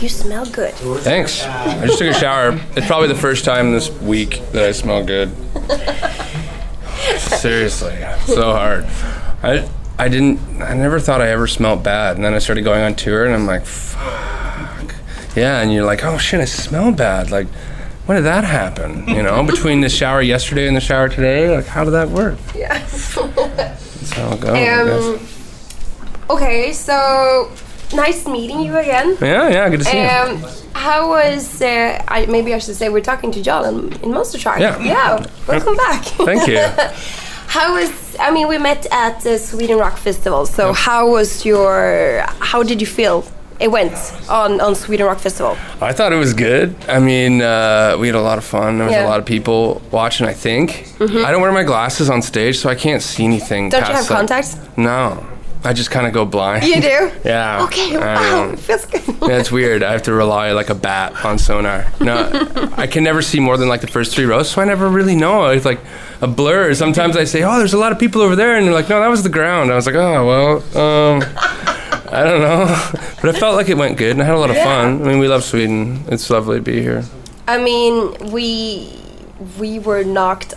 You smell good. Thanks. I just took a shower. It's probably the first time this week that I smell good. Seriously, so hard. I I didn't. I never thought I ever smelled bad, and then I started going on tour, and I'm like, fuck. Yeah, and you're like, oh shit, I smell bad. Like, when did that happen? You know, between the shower yesterday and the shower today, like, how did that work? Yeah. That's how it goes. Um, okay, so nice meeting you again. yeah, yeah, good to see you. Um, how was? Uh, I maybe I should say we're talking to John in, in Monster Truck. Yeah. Yeah. Welcome back. Thank you. how was? I mean, we met at the Sweden Rock Festival. So how was your? How did you feel? It went on on Sweden Rock Festival. I thought it was good. I mean, uh, we had a lot of fun. There was Yeah. A lot of people watching. I think. I don't wear my glasses on stage, so I can't see anything. Don't you have contacts? No, I just kind of go blind. You do. Yeah. Okay. I Wow. know. Feels good. Yeah, it's weird. I have to rely like a bat on sonar. No, I can never see more than like the first three rows, so I never really know. It's like a blur. Sometimes I say, "Oh, there's a lot of people over there," and they're like, "No, that was the ground." I was like, "Oh, well, um, I don't know," but I felt like it went good, and I had a lot of fun. I mean, we love Sweden. It's lovely to be here. I mean, we we were knocked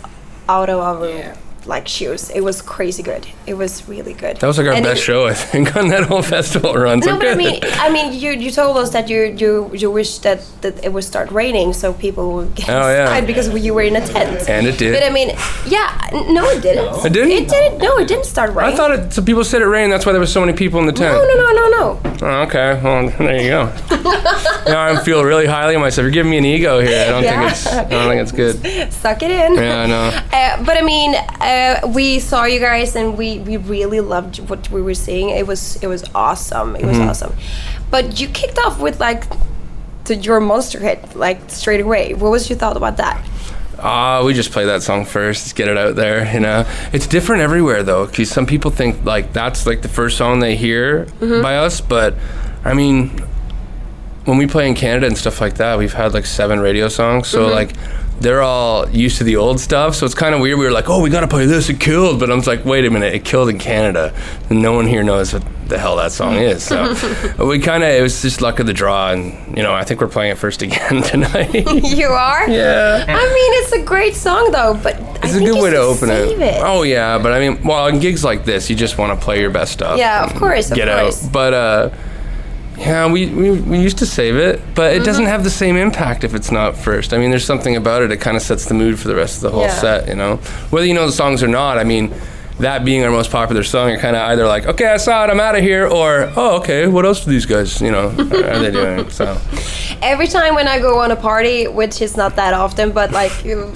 out of our like shoes. It was crazy good. It was really good. That was like our And best it- show, I think, on that whole festival run. So No, but I good. mean, I mean, you you told us that you you you wish that that it would start raining so people would get Oh, yeah. inside because you were in a tent. And it did. But I mean, yeah, no, it didn't. It didn't? It didn't. No, it didn't start raining. I thought it. So people said it rained. That's why there was so many people in the tent. No, no, no, no, no. Oh, okay. Well, there you go. now I feel really highly of myself. You're giving me an ego here. I don't Yeah. think it's. I don't think it's good. Suck it in. Yeah, I know. Uh, but I mean, uh, we saw you guys, and we, we really loved what we were seeing. It was it was awesome. It was Mm-hmm. awesome. But you kicked off with like to your monster hit like straight away. What was your thought about that? Ah, we just play that song first. Get it out there. You know, it's different everywhere though, because some people think like that's like the first song they hear Mm-hmm. by us. But I mean, when we play in Canada and stuff like that, we've had like seven radio songs. So Mm-hmm. like. They're all used to the old stuff, so it's kind of weird. We were like, "Oh, we gotta play this. It killed," but I was like, "Wait a minute, it killed in Canada, and no one here knows what the hell that song is." So we kind of it was just luck of the draw, and you know, I think we're playing it first again tonight. you are. yeah. I mean, it's a great song though, but It's a think good way to open it. it. Oh yeah, but I mean, well, in gigs like this, you just want to play your best stuff. Yeah, of course, of get course. out. But uh, yeah, we, we we used to save it, but it Mm-hmm. doesn't have the same impact if it's not first. I mean, there's something about it. It kind of sets the mood for the rest of the whole Yeah. set. You know, whether you know the songs or not. I mean. That being our most popular song, you're kind of either like, okay, I saw it, I'm out of here, or, oh, okay, what else do these guys, you know, are they doing? So, Every time when I go on a party, which is not that often, but like you-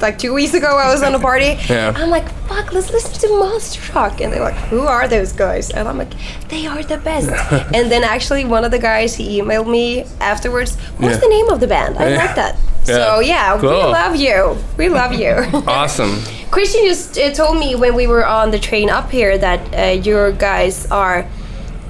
like two weeks ago I was on a party, Yeah. I'm like, fuck, let's listen to Monster Truck, and they're like, who are those guys? And I'm like, they are the best. and then actually one of the guys he emailed me afterwards. What's Yeah. the name of the band? I Yeah. like that. Yeah. So yeah, we love you. We love you. awesome. Christian just uh, told me when we were on the train up here that uh, your guys are.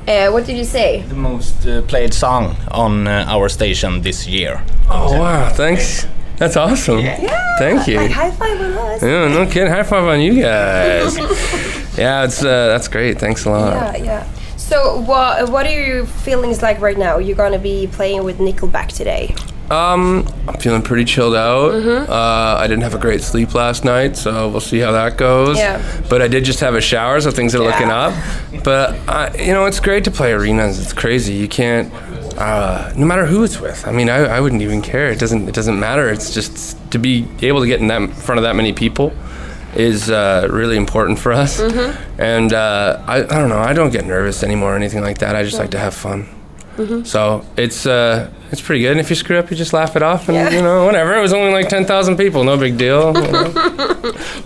Uh, what did you say? the most uh, played song on uh, our station this year. Oh, wow, thanks. That's awesome. Yeah, Thank you. Like high five on us. Yeah, no kidding. High five on you guys. yeah, it's uh, that's great. Thanks a lot. Yeah, yeah. So, what what are your feelings like right now? You're gonna be playing with Nickelback today. Um, I'm feeling pretty chilled out. Mm-hmm. Uh, I didn't have a great sleep last night, so we'll see how that goes. Yeah. But I did just have a shower, so things are looking up. But uh, you know, it's great to play arenas. It's crazy. You can't, uh, no matter who it's with. I mean, I, I wouldn't even care. It doesn't. It doesn't matter. It's just to be able to get in that front of that many people is uh, really important for us. Mm-hmm. And uh, I, I don't know. I don't get nervous anymore or anything like that. I just like to have fun. Mm-hmm. So it's uh, it's pretty good. And if you screw up, you just laugh it off, and Yeah. you know whatever. It was only like ten thousand people, no big deal. you know?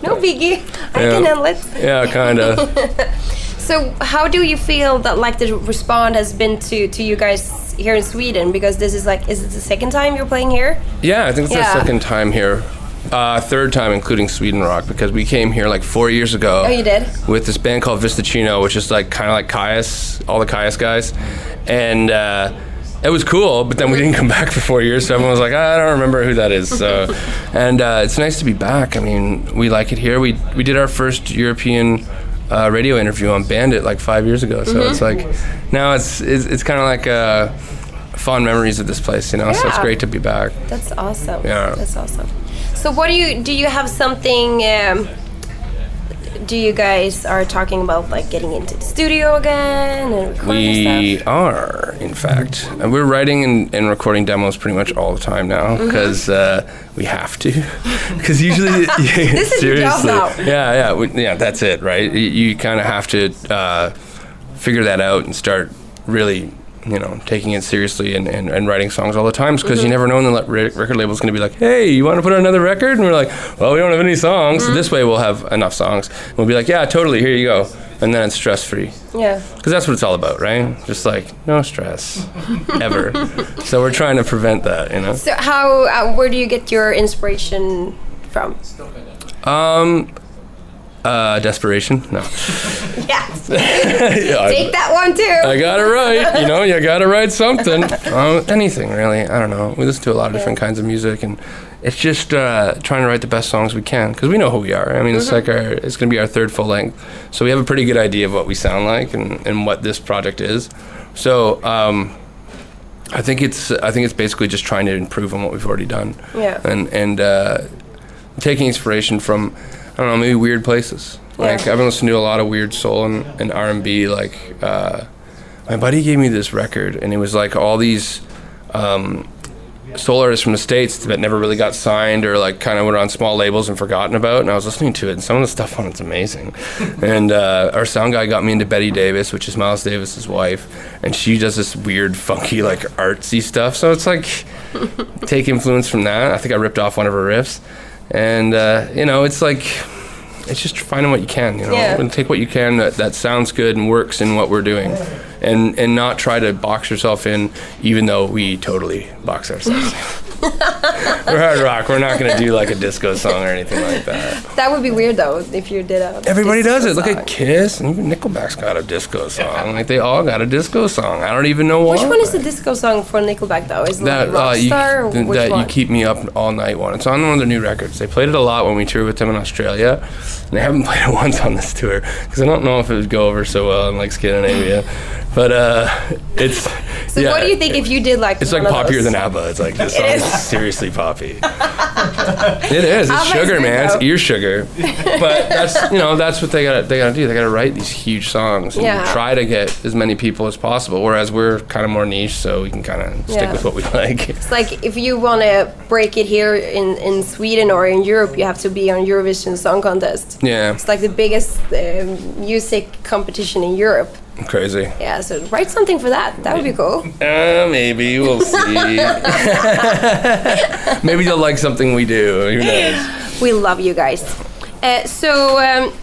No biggie. I Yeah. can it. yeah, kind of. So, how do you feel that like the response has been to to you guys here in Sweden? Because this is like, is it the second time you're playing here? Yeah, I think it's Yeah. our second time here. Uh, third time, including Sweden Rock, because we came here like four years ago. Oh, you did? With this band called Vista Chino, which is like kind of like Kyuss, all the Kyuss guys, and uh, it was cool. But then we didn't come back for four years, so everyone was like, I don't remember who that is. So, and uh, it's nice to be back. I mean, we like it here. We we did our first European. Uh, radio interview on Bandit like five years ago, so it's like now it's it's, it's kind of like a fond memories of this place, you know. So it's great to be back. That's awesome. Yeah. That's awesome. So what do you do? You have something? Um, do you guys are talking about like getting into the studio again and recording We stuff? are, in fact. And we're writing and, and recording demos pretty much all the time now Mm-hmm. because uh, we have to. Because usually, This is your job now. Yeah, yeah, we, yeah. That's it, right? You, you kind of have to uh, figure that out and start really, you know, taking it seriously and, and, and writing songs all the time because Mm-hmm. you never know when the record label's going to be like, hey, you want to put out another record? And we're like, well, we don't have any songs. Mm-hmm. So this way we'll have enough songs. And we'll be like, yeah, totally, here you go. And then it's stress free. Yeah. Because that's what it's all about, right? Just like no stress, ever. so we're trying to prevent that, you know. So how? Uh, where do you get your inspiration from? Um, uh, desperation? No. Yes. Yeah, I- Take that one too. I got it right. You know, you got to write something. Um, anything really. I don't know. We listen to a lot of different kinds of music, and it's just uh, trying to write the best songs we can because we know who we are. I mean, it's like our. It's gonna be our third full length, so we have a pretty good idea of what we sound like and, and what this project is. So. Um, I think it's I think it's basically just trying to improve on what we've already done. Yeah. And and uh, taking inspiration from I don't know maybe weird places. Like Yeah. I've been listening to a lot of weird soul and, and R and B. Like uh, my buddy gave me this record, and it was like all these um, soul artists from the states that never really got signed or like kind of went on small labels and forgotten about. And I was listening to it, and some of the stuff on it's amazing. and uh, our sound guy got me into Betty Davis, which is Miles Davis's wife, and she does this weird, funky, like artsy stuff. So it's like take influence from that. I think I ripped off one of her riffs, and uh, you know, it's like it's just finding what you can, you know, Yeah. and take what you can that, that sounds good and works in what we're doing, and and not try to box yourself in, even though we totally box ourselves. we're hard rock. We're not gonna do like a disco song or anything like that. That would be weird though if you did a. Everybody does it. Look at Kiss, and even Nickelback's got a disco song. Like they all got a disco song. I don't even know why. Which one is the disco song for Nickelback though? Is it that like uh, you, Rockstar or th- that one? you keep me up all night one. It's on one of their new records. They played it a lot when we toured with them in Australia, and they haven't played it once on this tour because I don't know if it would go over so well in like Scandinavia. But uh, it's so yeah, what do you think if you did like? It's like poppier than ABBA. It's like this song is seriously poppy. it is. It's sugar, man. It's ear sugar. But that's you know that's what they got. to They got to do. They got to write these huge songs and Yeah. try to get as many people as possible. Whereas we're kind of more niche, so we can kind of stick Yeah. with what we like. It's like if you want to break it here in, in Sweden or in Europe, you have to be on Eurovision Song Contest. Yeah, It's like the biggest um, music competition in Europe. Crazy. Yeah, so write something for that. That would be cool. Uh, maybe we'll see. maybe they'll like something we do. Who knows? We love you guys. Uh, so um,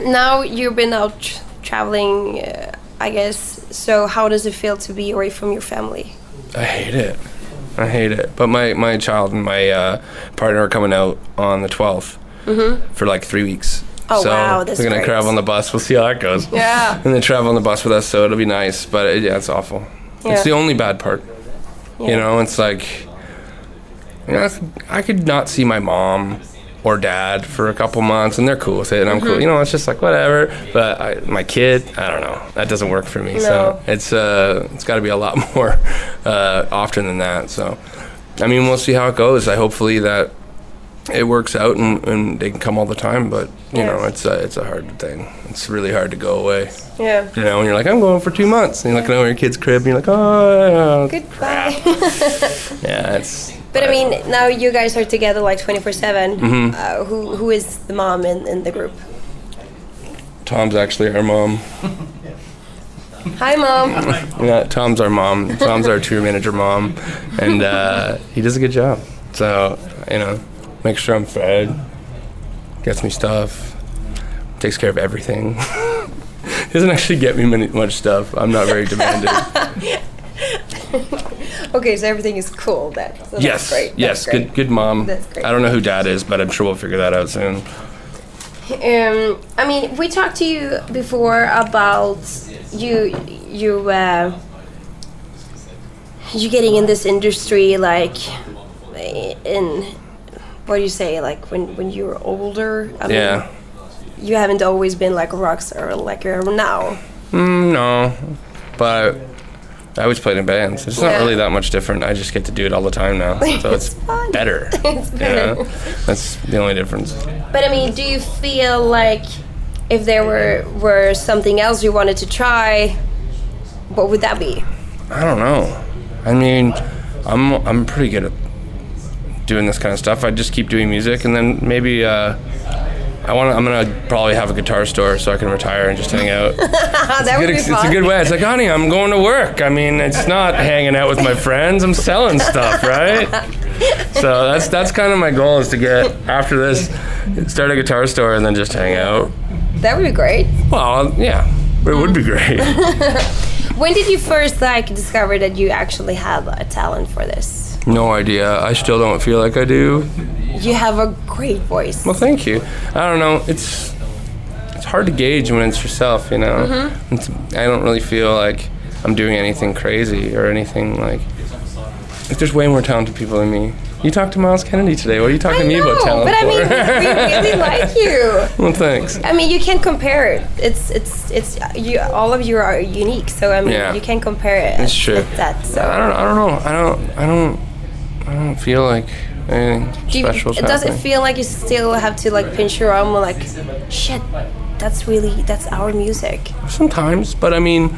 now you've been out tr- traveling, uh, I guess. So how does it feel to be away from your family? I hate it. I hate it. But my, my child and my uh, partner are coming out on the 12th for like three weeks. Mm-hmm. Oh, so wow, that's they're gonna great. travel on the bus. We'll see how that goes. Yeah. And they travel on the bus with us, so it'll be nice. But it, yeah, it's awful. Yeah. It's the only bad part. Yeah. You know, it's like, you know, I could not see my mom or dad for a couple months, and they're cool with it, and I'm Mm-hmm. cool. You know, it's just like whatever. But I, my kid, I don't know. That doesn't work for me. No. So it's uh, it's got to be a lot more uh, often than that. So, I mean, we'll see how it goes. I hopefully that it works out and, and they can come all the time. But you Yeah. know, it's a, it's a hard thing. It's really hard to go away. Yeah. You know, when you're like, I'm going for two months, and you're looking over your kid's crib, and you're like, oh, Goodbye. yeah, it's. but I mean, now you guys are together like 24 7. Mm-hmm. Uh, who, who is the mom in, in the group? Tom's actually our mom. Hi, mom. Yeah, Tom's our mom. Tom's our tour manager mom, and uh, he does a good job. So you know, makes sure I'm fed, gets me stuff, takes care of everything. he doesn't actually get me many, much stuff. I'm not very demanding. Okay, so everything is cool then. So that's yes, yes, good, good mom. That's great. I don't know who dad is, but I'm sure we'll figure that out soon. Um, I mean, we talked to you before about you, you, uh, you getting in this industry, like, in what do you say, like when when you were older. I mean, Yeah. You haven't always been like a rock star like you are now. Mm, no, but I always played in bands. It's not really that much different. I just get to do it all the time now, so it's, fun. better. It's you know? That's the only difference. But I mean, do you feel like if there were were something else you wanted to try, what would that be? I don't know. I mean, I'm I'm pretty good at doing this kind of stuff. I just keep doing music, and then maybe uh, I want. I'm gonna probably have a guitar store so I can retire and just hang out. that would be fun. it's a good way. It's like, honey, I'm going to work. I mean, it's not hanging out with my friends. I'm selling stuff, right? So that's that's kind of my goal is to get after this, start a guitar store and then just hang out. That would be great. Well, yeah, it would be great. When did you first like discover that you actually have a talent for this? No idea. I still don't feel like I do. You have a great voice. Well, thank you. I don't know. It's it's hard to gauge when it's yourself, you know. Mm-hmm. It's, I don't really feel like I'm doing anything crazy or anything like. Like, there's way more talented people than me. You talked to Myles Kennedy today. What are you talking I to me know, about talent but I mean, we really like you. well, thanks. I mean, you can't compare it. It's it's it's you. All of you are unique, so I mean, Yeah. you can't compare it. It's true. that so. I don't. I don't know. I don't. I don't. I don't feel like anything Do you, special. does it feel like you still have to like pinch your arm or like, shit, that's really that's our music. Sometimes, but I mean,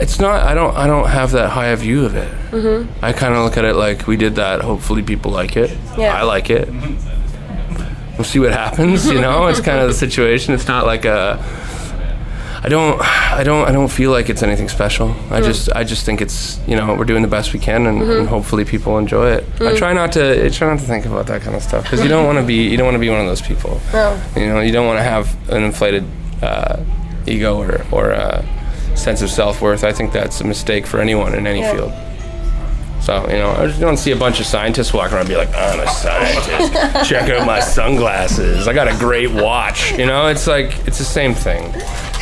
it's not. I don't. I don't have that high a view of it. Mm-hmm. I kind of look at it like we did that. Hopefully, people like it. Yeah. I like it. We'll see what happens. You know, it's kind of the situation. It's not like a. I don't. I don't. I don't feel like it's anything special. I just. I just think it's. You know, we're doing the best we can, and, and hopefully people enjoy it. I try not to. I try not to think about that kind of stuff because you don't want to be. You don't want to be one of those people. No. You know, you don't want to have an inflated uh, ego or, or uh, sense of self worth. I think that's a mistake for anyone in any Yeah. field. So, you know, I just don't see a bunch of scientists walking around and be like, I'm a scientist. Check out my sunglasses. I got a great watch. You know, it's like, it's the same thing.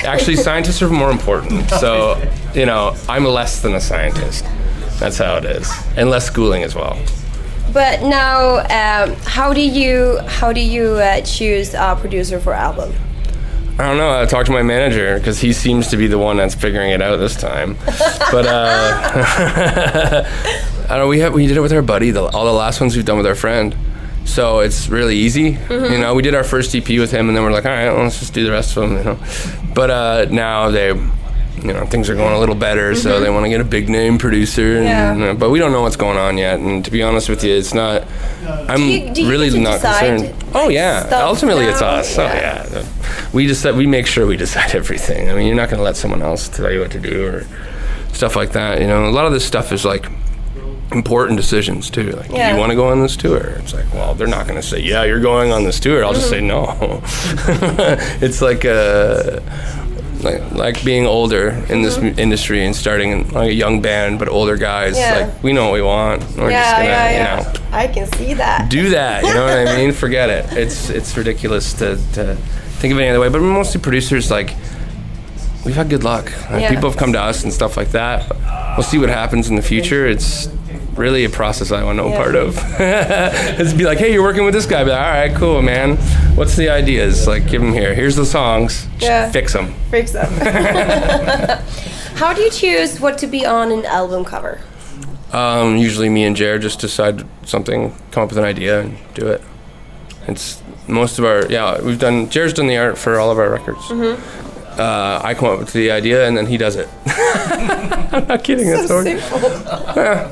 Actually, scientists are more important. So, you know, I'm less than a scientist. That's how it is. And less schooling as well. But now, um, how do you how do you uh, choose a producer for album? I don't know. I talked to my manager because he seems to be the one that's figuring it out this time. But uh, I don't know. We have we did it with our buddy. The, all the last ones we've done with our friend. So it's really easy. You know, we did our first EP with him, and then we're like, all right, well, let's just do the rest of them. You know, but uh, now they, you know, things are going a little better, so they want to get a big name producer. And, Yeah. you know, but we don't know what's going on yet. And to be honest with you, it's not. I'm you- do you really not decide, concerned. Oh yeah, ultimately it's us. Oh Yeah. yeah, we just we make sure we decide everything. I mean, you're not going to let someone else tell you what to do or stuff like that. You know, a lot of this stuff is like important decisions too. Like, do you want to go on this tour? It's like, well, they're not going to say, yeah, you're going on this tour. I'll just mm-hmm. say no. it's like a. Like, like being older in this m industry and starting like a young band, but older guys. Yeah. Like we know what we want. We're just gonna, yeah, you know, I can see that. do that. You know what I mean? Forget it. It's it's ridiculous to, to think of it any other way. But mostly producers like we've had good luck. Like, Yeah. People have come to us and stuff like that. We'll see what happens in the future. It's really a process I want no Yeah. part of. it's be like, hey, you're working with this guy. Be like, all right, cool, man. What's the ideas? Like, give them here. Here's the songs. Just Yeah. fix them. Freaks up. How do you choose what to be on an album cover? Um, usually, me and Jared just decide something, come up with an idea, and do it. It's most of our yeah. We've done. Jared's done the art for all of our records. Mm-hmm. Uh, I come up with the idea, and then he does it. I'm not kidding. That's So what- simple. yeah.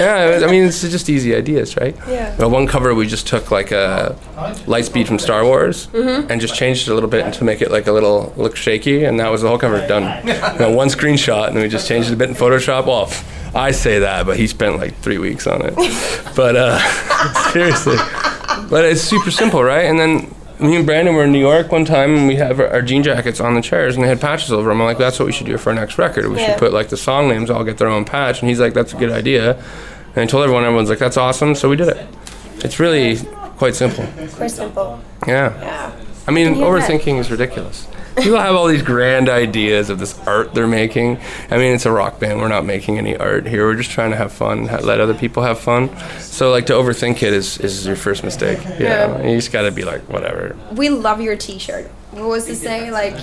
Yeah, I mean it's just easy ideas, right? Yeah. Well, one cover we just took like a Lightspeed from Star Wars Mm-hmm. and just changed it a little bit to make it like a little look shaky, and that was the whole cover done. You know, one screenshot, and then we just changed it a bit in Photoshop. Well, I say that, but he spent like three weeks on it. But uh, seriously, but it's super simple, right? And then me and Brandon were in New York one time, and we have our, our jean jackets on the chairs, and they had patches over them. I'm like, that's what we should do for our next record. We Yeah. should put like the song names all get their own patch. And he's like, that's a good idea. And I told everyone, everyone's like, that's awesome. So we did it. It's really quite simple. Quite simple. Yeah. Yeah. I mean, overthinking is ridiculous. People have all these grand ideas of this art they're making. I mean, it's a rock band. We're not making any art here. We're just trying to have fun, ha- let other people have fun. So, like, to overthink it is, is your first mistake. Yeah. know? You just got to be like, whatever. We love your T-shirt. What was it say? Like,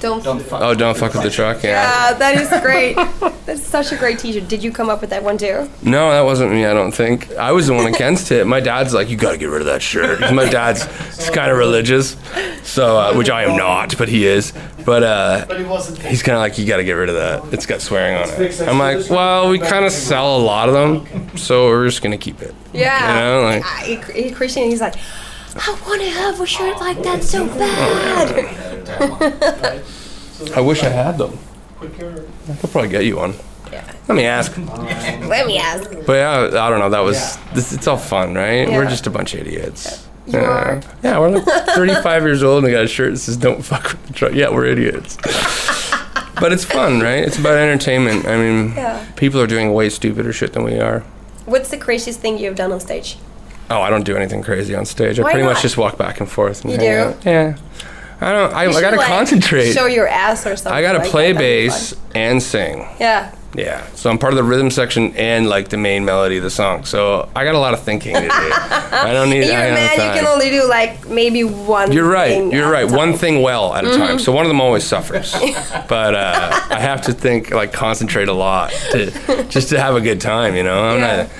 don't. Don't fuck. Oh, don't fuck with the truck. Yeah. Yeah, that is great. That's such a great T-shirt. Did you come up with that one too? No, that wasn't me. I don't think. I was the one against it. My dad's like, you got to get rid of that shirt. my dad's kind of religious, so uh, which I am not, but he is. But uh, But he wasn't. he's kind of like, you got to get rid of that. It's got swearing on it. I'm like, well, we kind of sell a lot of them, so we're just gonna keep it. Yeah. You know, like- I, he- Christian, he's like, I want to have a shirt like that so bad. I wish I had them. I could probably get you one. Yeah. Let me ask. Let me ask. But yeah, I don't know. That was this, it's all fun, right? We're just a bunch of idiots. You yeah. are. Yeah, we're like 35 years old and we got a shirt that says "Don't fuck with the truck." Yeah, we're idiots. but it's fun, right? It's about entertainment. I mean, Yeah. people are doing way stupider shit than we are. What's the craziest thing you've done on stage? Oh, I don't do anything crazy on stage. I Why pretty not? much just walk back and forth. And You hang do? out. Yeah. I don't. I, You I should, gotta like, concentrate. Show your ass or something. I gotta like play that. That'd be bass fun. and sing. Yeah. Yeah, so I'm part of the rhythm section and like the main melody of the song. So I got a lot of thinking to do. I don't need. You're I a don't man. have You time. can only do like maybe one. You're right. thing You're a right. time. One thing well at a time. So one of them always suffers. but uh, I have to think, like, concentrate a lot to just to have a good time. You know, I'm Yeah. not.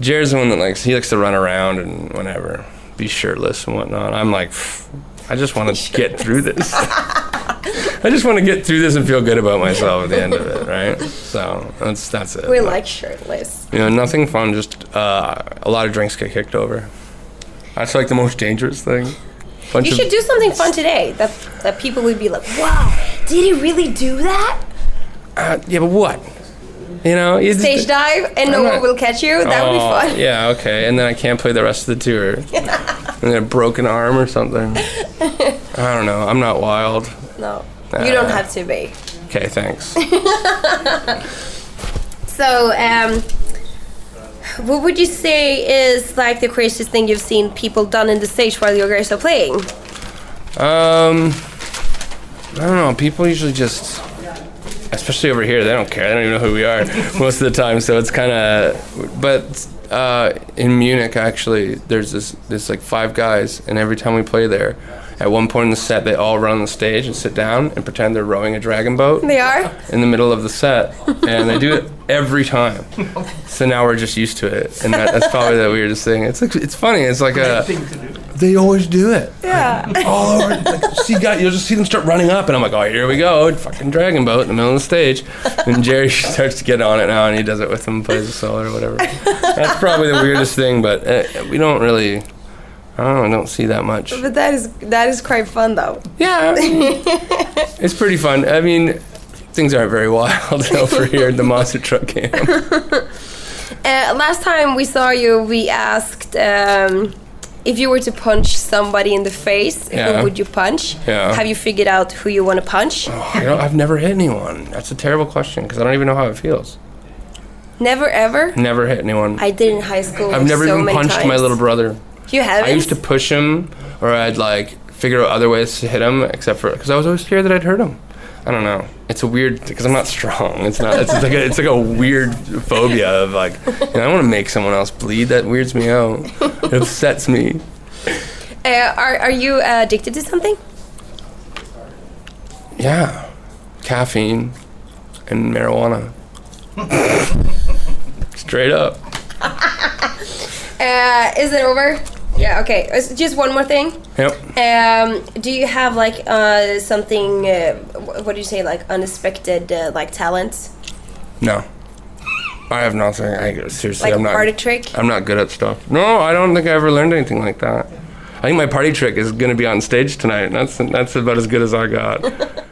Jared's the one that likes. He likes to run around and whatever, be shirtless and whatnot. I'm like, I just want to get through this. I just want to get through this and feel good about myself at the end of it, right? So that's that's it. We like shirtless. You know, nothing fun. Just uh, a lot of drinks get kicked over. That's like the most dangerous thing. Bunch You should do something fun today that that people would be like, "Wow, did he really do that?" Uh, yeah, but what? You know, you just- Stage dive and no one will catch you. That would be Oh, fun. Yeah, okay, and then I can't play the rest of the tour. and then a broken arm or something. I don't know. I'm not wild. No, you don't Uh. have to be. Okay, thanks. So, um, what would you say is like the craziest thing you've seen people done in the stage while you guys are playing? Um, I don't know. People usually just, especially over here, they don't care. They don't even know who we are most of the time. So it's kind of, but uh, in Munich actually, there's this this like five guys, and every time we play there, at one point in the set, they all run on the stage and sit down and pretend they're rowing a dragon boat They are. in the middle of the set, and they do it every time. So now we're just used to it, and that, that's probably the weirdest thing. It's like it's funny. It's like a they always do it Yeah. all over. Like, see, guy, you'll just see them start running up, and I'm like, oh, here we go, fucking dragon boat in the middle of the stage. And Jerry starts to get on it now, and he does it with him, plays a solo or whatever. That's probably the weirdest thing, but uh, we don't really. I don't know. I don't see that much. But that is that is quite fun though. Yeah, it's pretty fun. I mean, things aren't very wild over here at the monster truck camp. Uh, last time we saw you, we asked um, if you were to punch somebody in the face, Yeah. who would you punch? Yeah. Have you figured out who you want to punch? Oh, you know, I've never hit anyone. That's a terrible question because I don't even know how it feels. Never ever. Never hit anyone. I did in high school. I've never so even punched my little brother. You haven't. I used to push him, or I'd like figure out other ways to hit him, except for because I was always scared that I'd hurt him. I don't know. It's a weird because I'm not strong. It's not. It's like a, it's like a weird phobia of like you know, I don't want to make someone else bleed. That weirds me out. It upsets me. Uh, are are you uh, addicted to something? Yeah, caffeine and marijuana. Straight up. Uh, is it over? Yeah. Okay. Just one more thing. Yep. Um, do you have like uh, something? Uh, what do you say? Like unexpected uh, like talents, No. I have nothing. I seriously, like I'm not. party trick? I'm not good at stuff. No, I don't think I ever learned anything like that. I think my party trick is going to be on stage tonight. And that's that's about as good as I got.